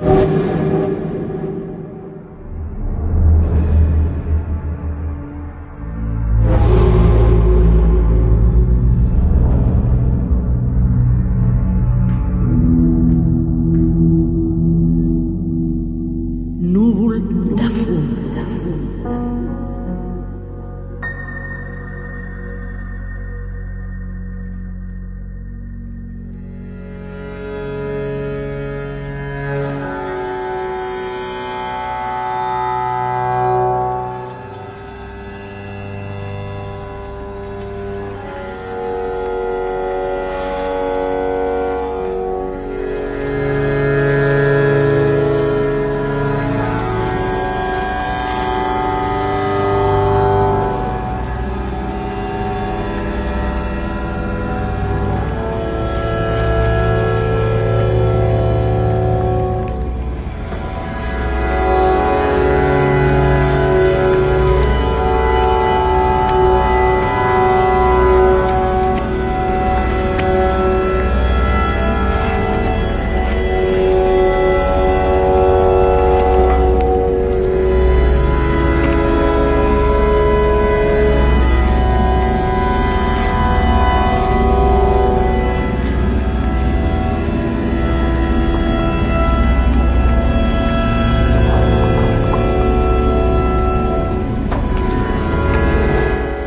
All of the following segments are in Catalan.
Núvol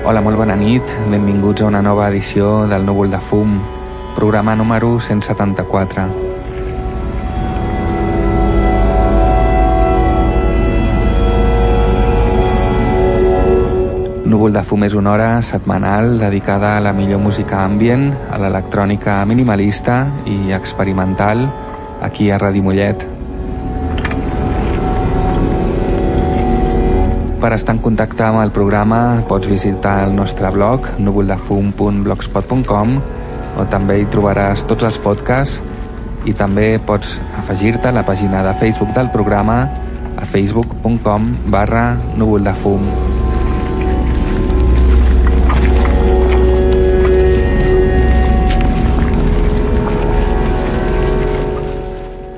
Hola, molt bona nit. Benvinguts a una nova edició del Núvol de Fum, programa número 174. Núvol de Fum és una hora setmanal dedicada a la millor música ambient, a l'electrònica minimalista i experimental aquí a Ràdio Mollet. Per estar en contacte amb el programa pots visitar el nostre blog núvoldefum.blogspot.com on també hi trobaràs tots els podcasts i també pots afegir-te a la pàgina de Facebook del programa a facebook.com barra núvoldefum.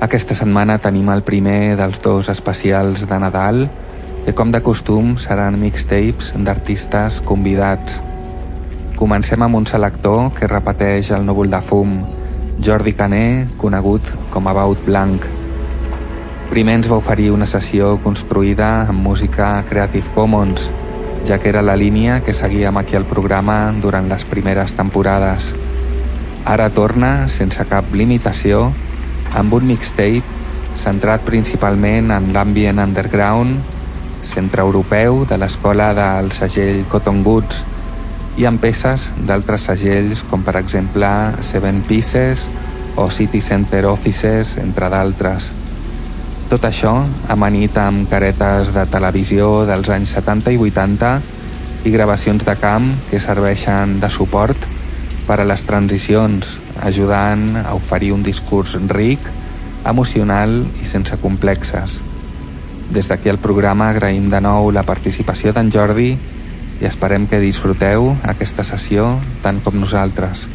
Aquesta setmana tenim el primer dels dos especials de Nadal que com de costum seran mixtapes d'artistes convidats. Comencem amb un selector que repeteix el núvol de fum, Jordi Cané, conegut com a Baut Blanc. Primer ens va oferir una sessió construïda amb música Creative Commons, ja que era la línia que seguíem aquí al programa durant les primeres temporades. Ara torna, sense cap limitació, amb un mixtape centrat principalment en l'ambient underground centre europeu de l'escola del segell Cotton Goods i amb peces d'altres segells com per exemple Seven Pieces o City Center Offices, entre d'altres. Tot això amanit amb caretes de televisió dels anys 70 i 80 i gravacions de camp que serveixen de suport per a les transicions, ajudant a oferir un discurs ric, emocional i sense complexes. Des d'aquí al programa agraïm de nou la participació d'en Jordi i esperem que disfruteu aquesta sessió tant com nosaltres.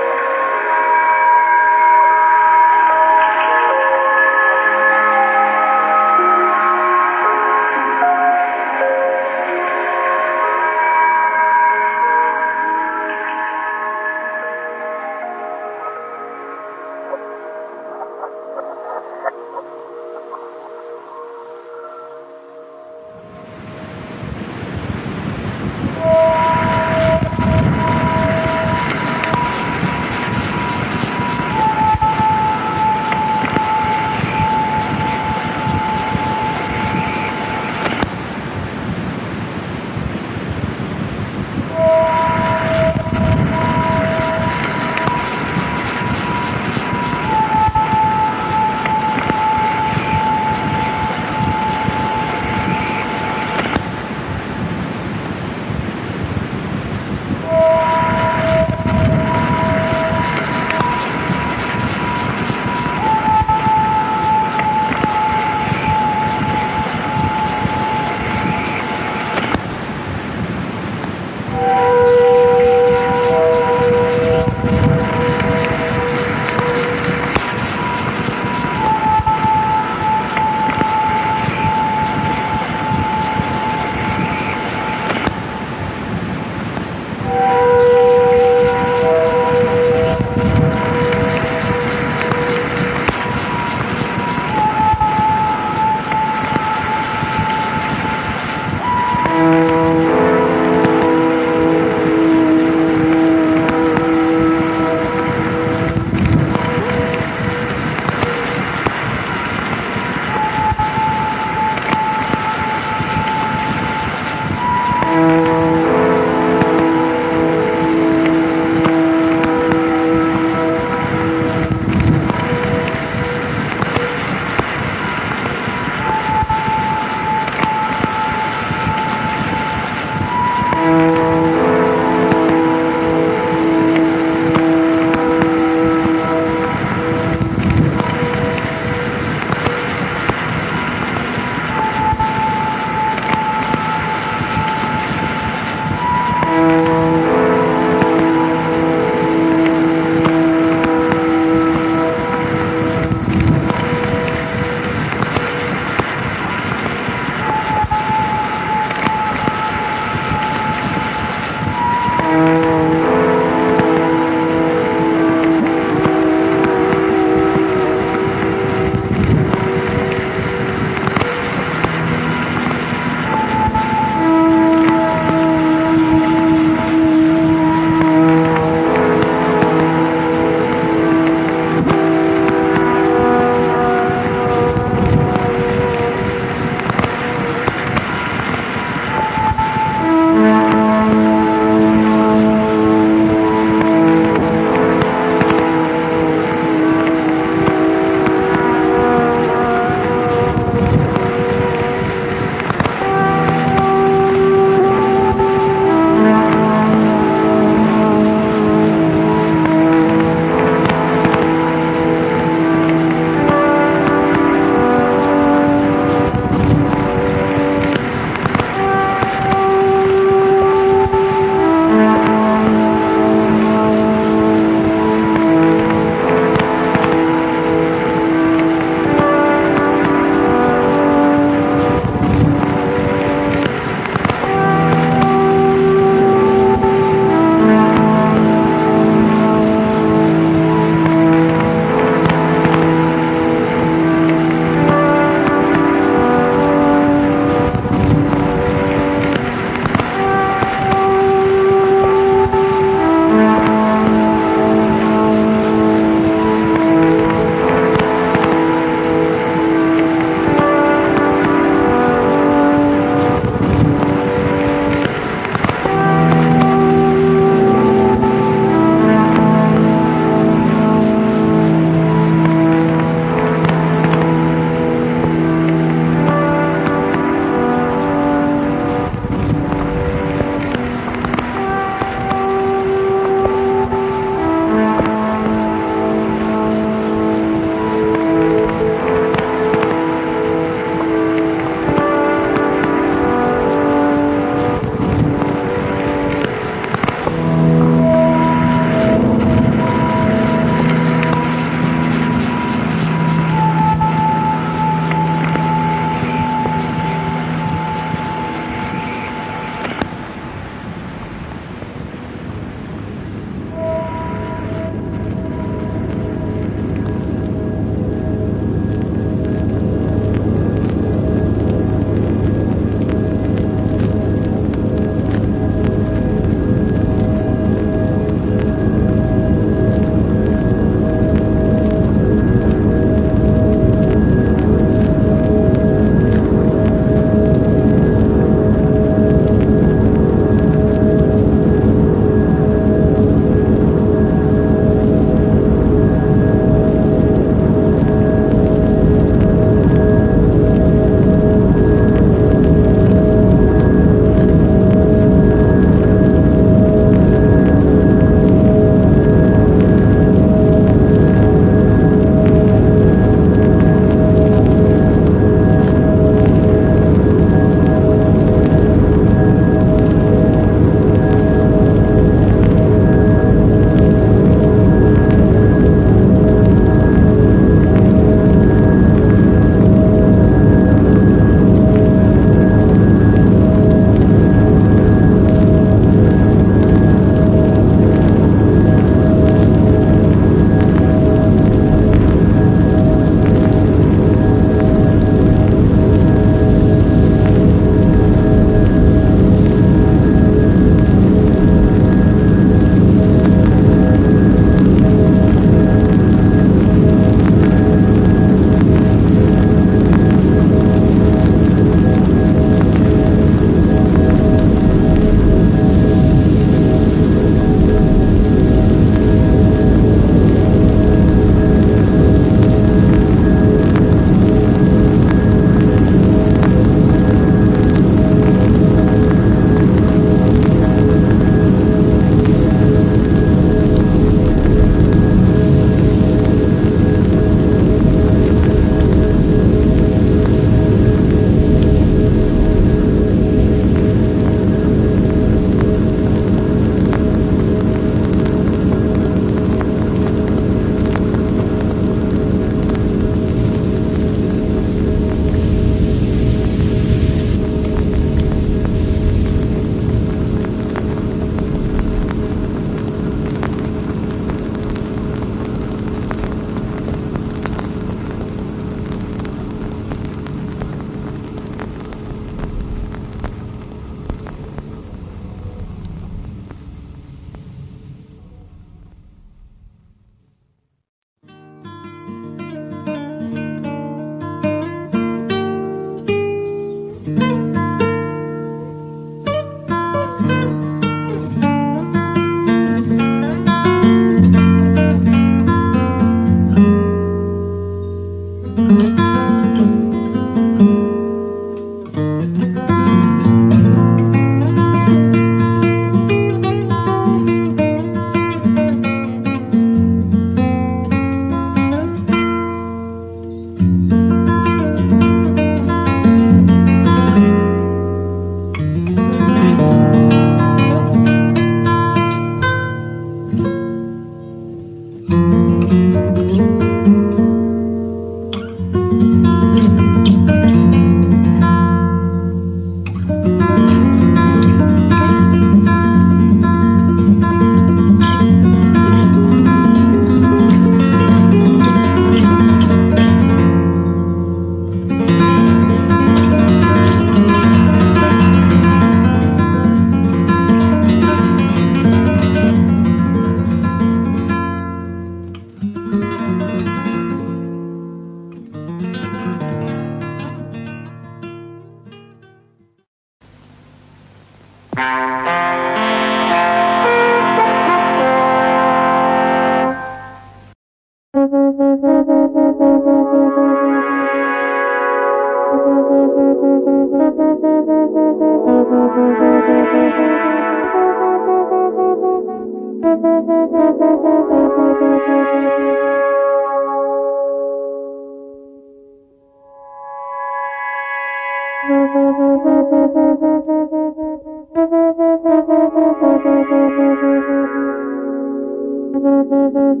Thank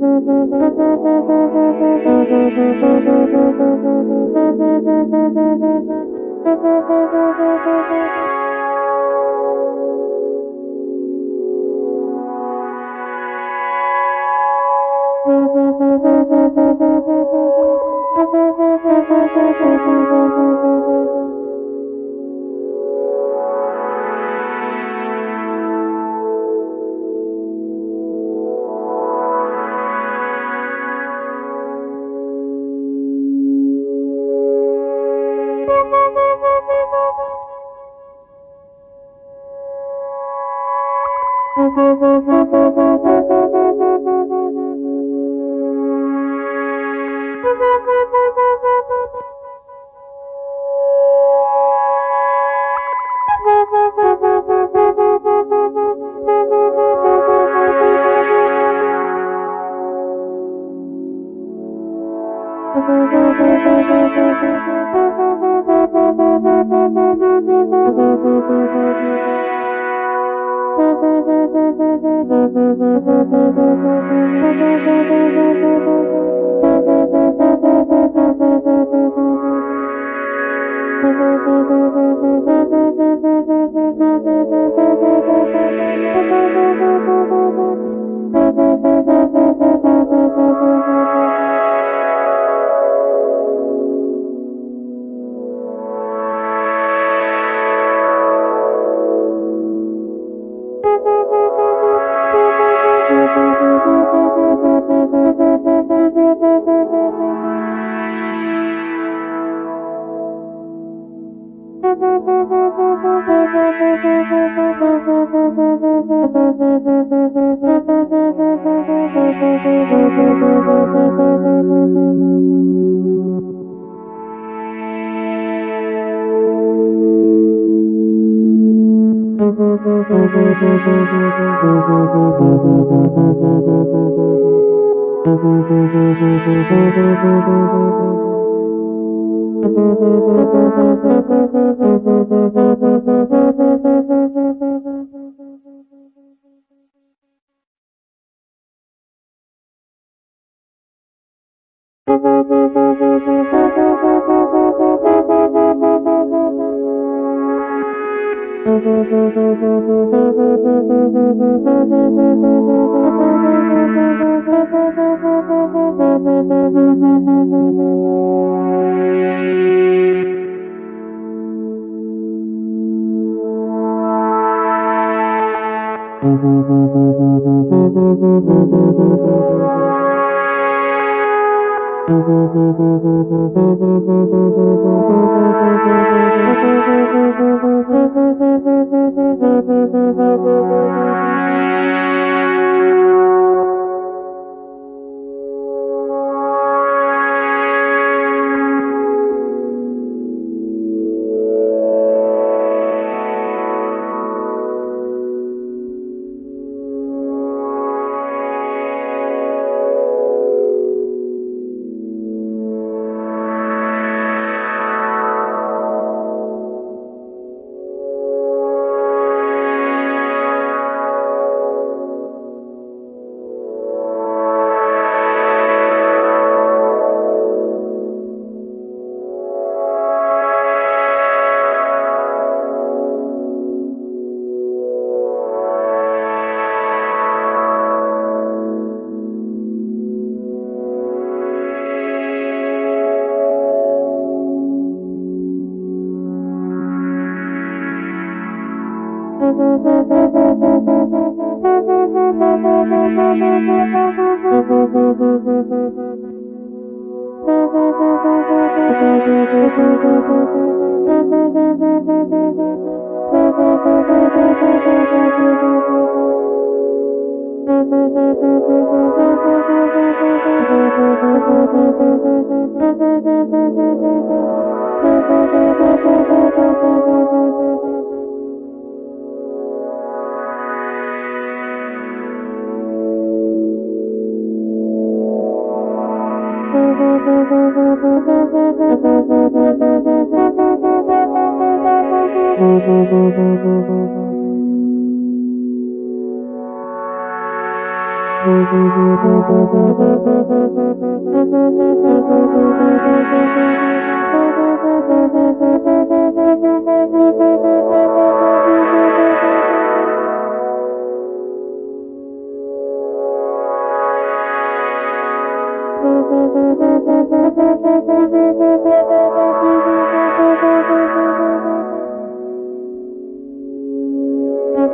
you. Thank you.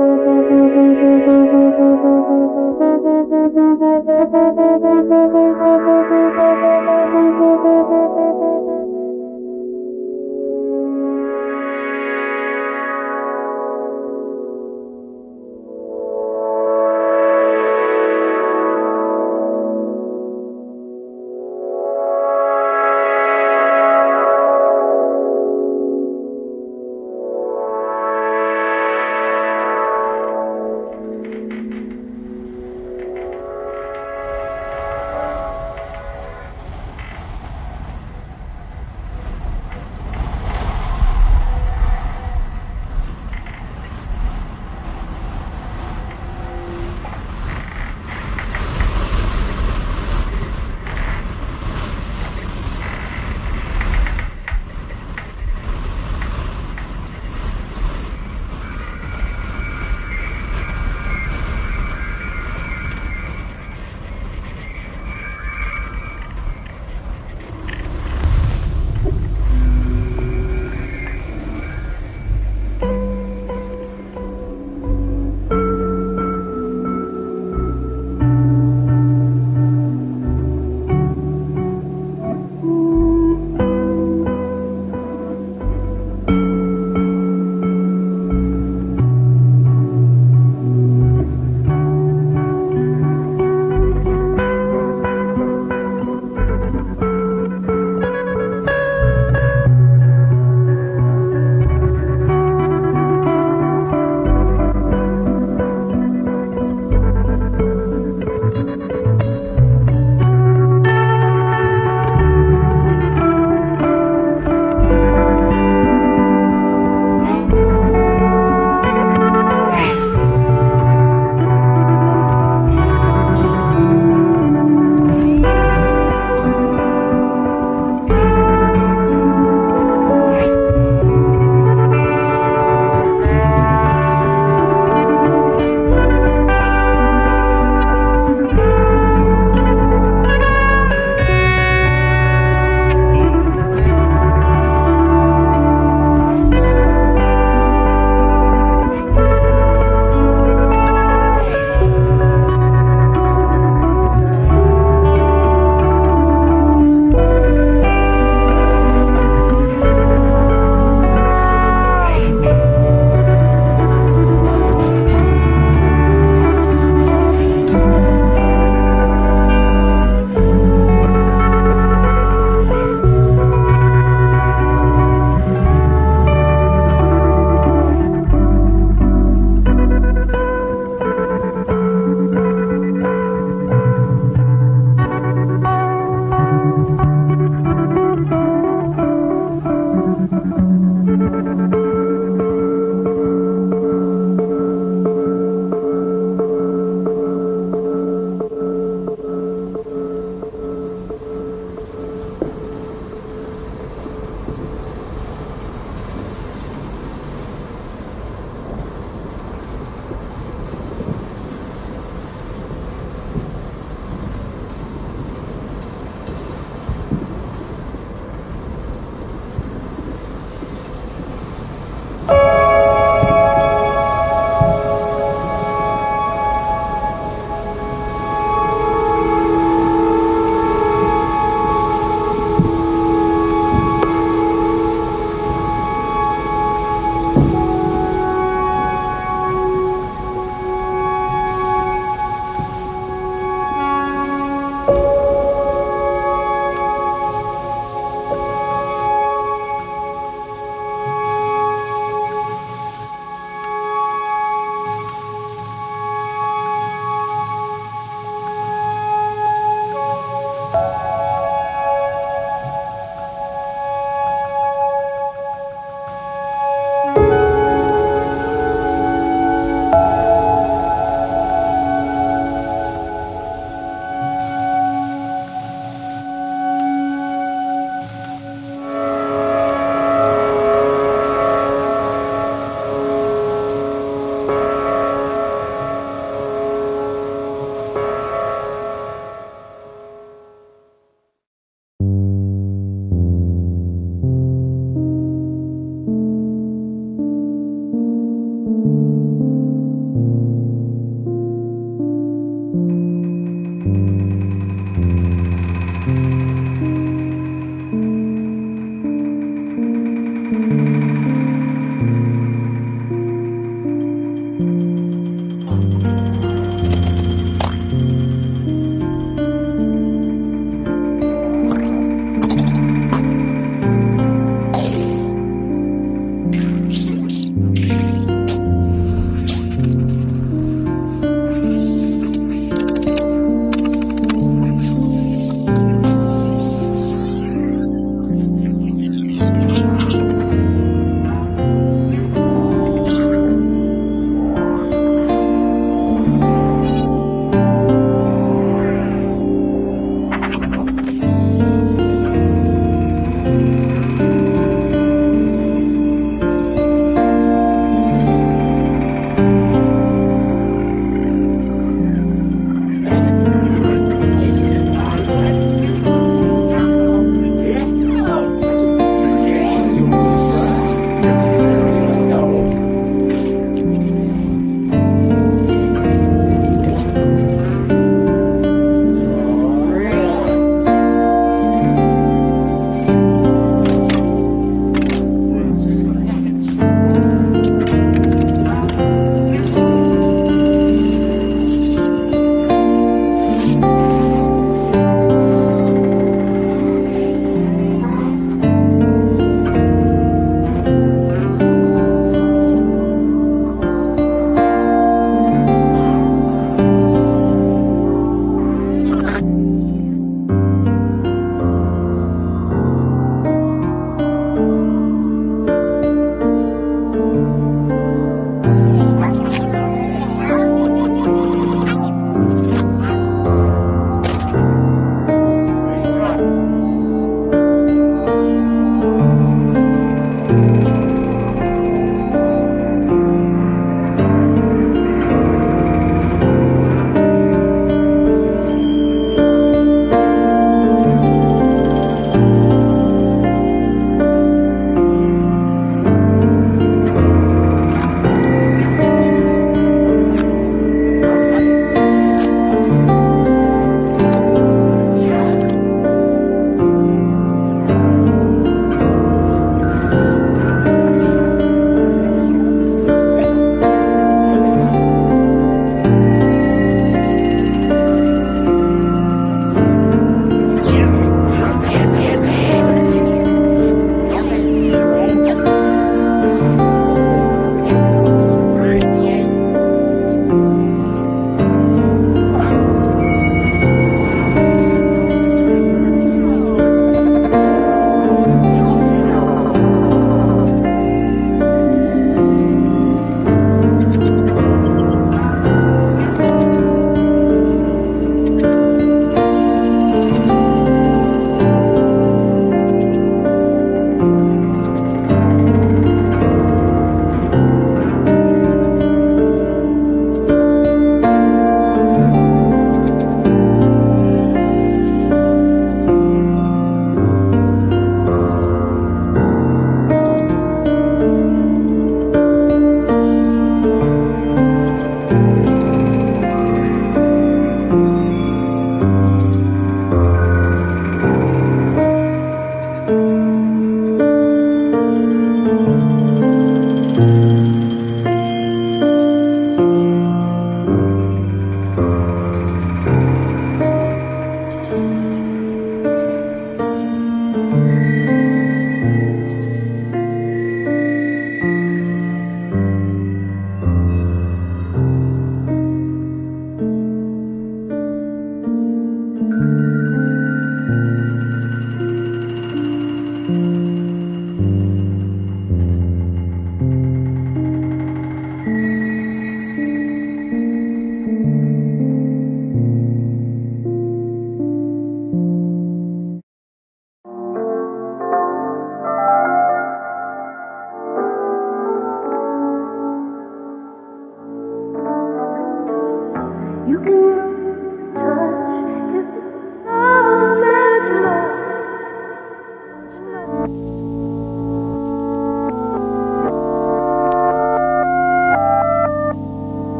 Thank you.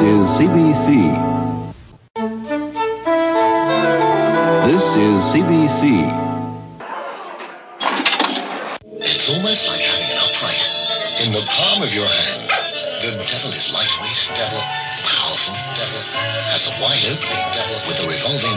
Is CBC. This is CBC. It's almost like having an upright in the palm of your hand. The devil is lightweight, devil, powerful, devil, has a wide opening, devil, with a revolving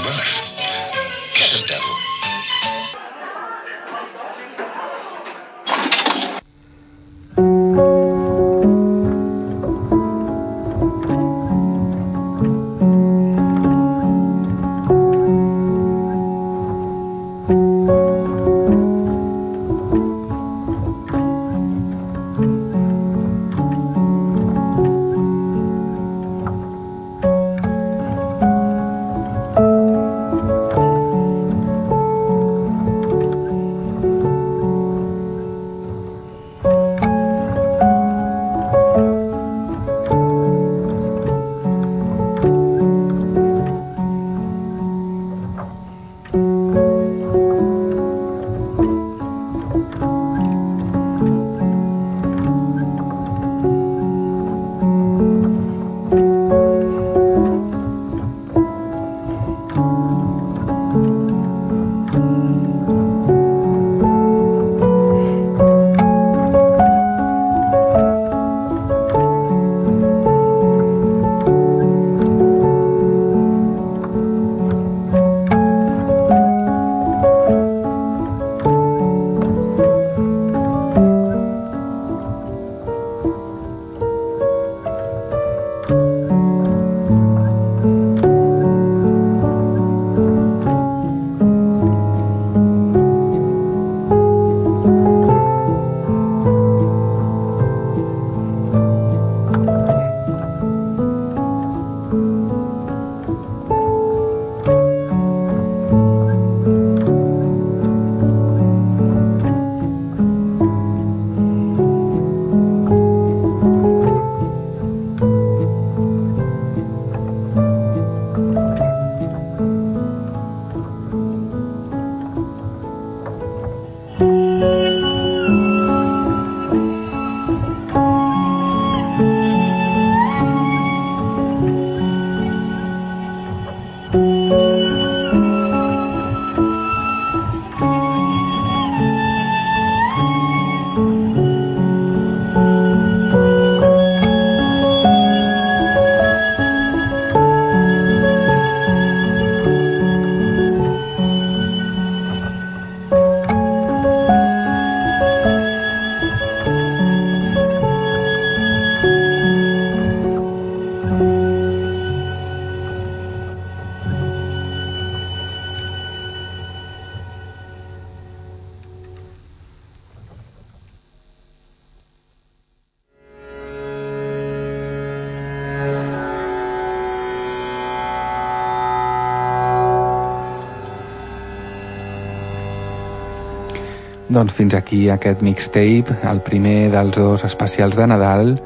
Doncs fins aquí aquest mixtape, el primer dels dos especials de Nadal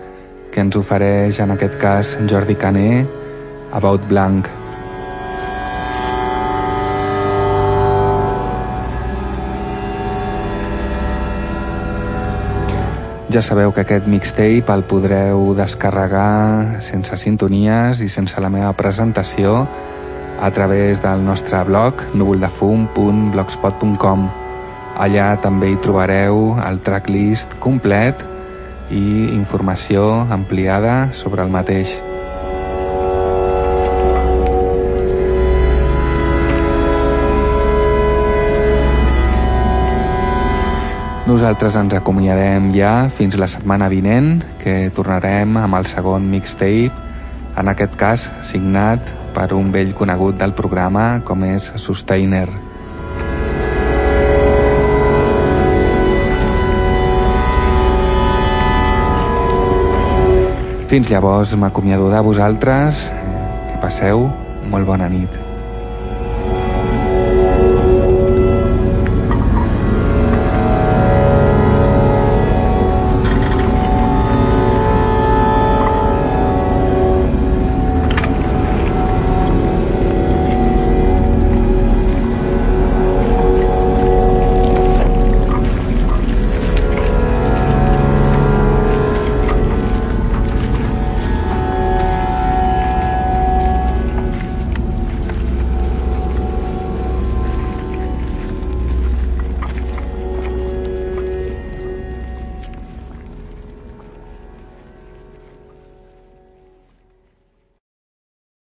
que ens ofereix en aquest cas Jordi Cané, About Blanc. Ja sabeu que aquest mixtape el podreu descarregar sense sintonies i sense la meva presentació a través del nostre blog núvoldefum.blogspot.com Allà també hi trobareu el tracklist complet i informació ampliada sobre el mateix. Nosaltres ens acomiadem ja fins la setmana vinent, que tornarem amb el segon mixtape, en aquest cas signat per un vell conegut del programa com és Sustainer. Fins llavors m'acomiado de vosaltres, que passeu molt bona nit.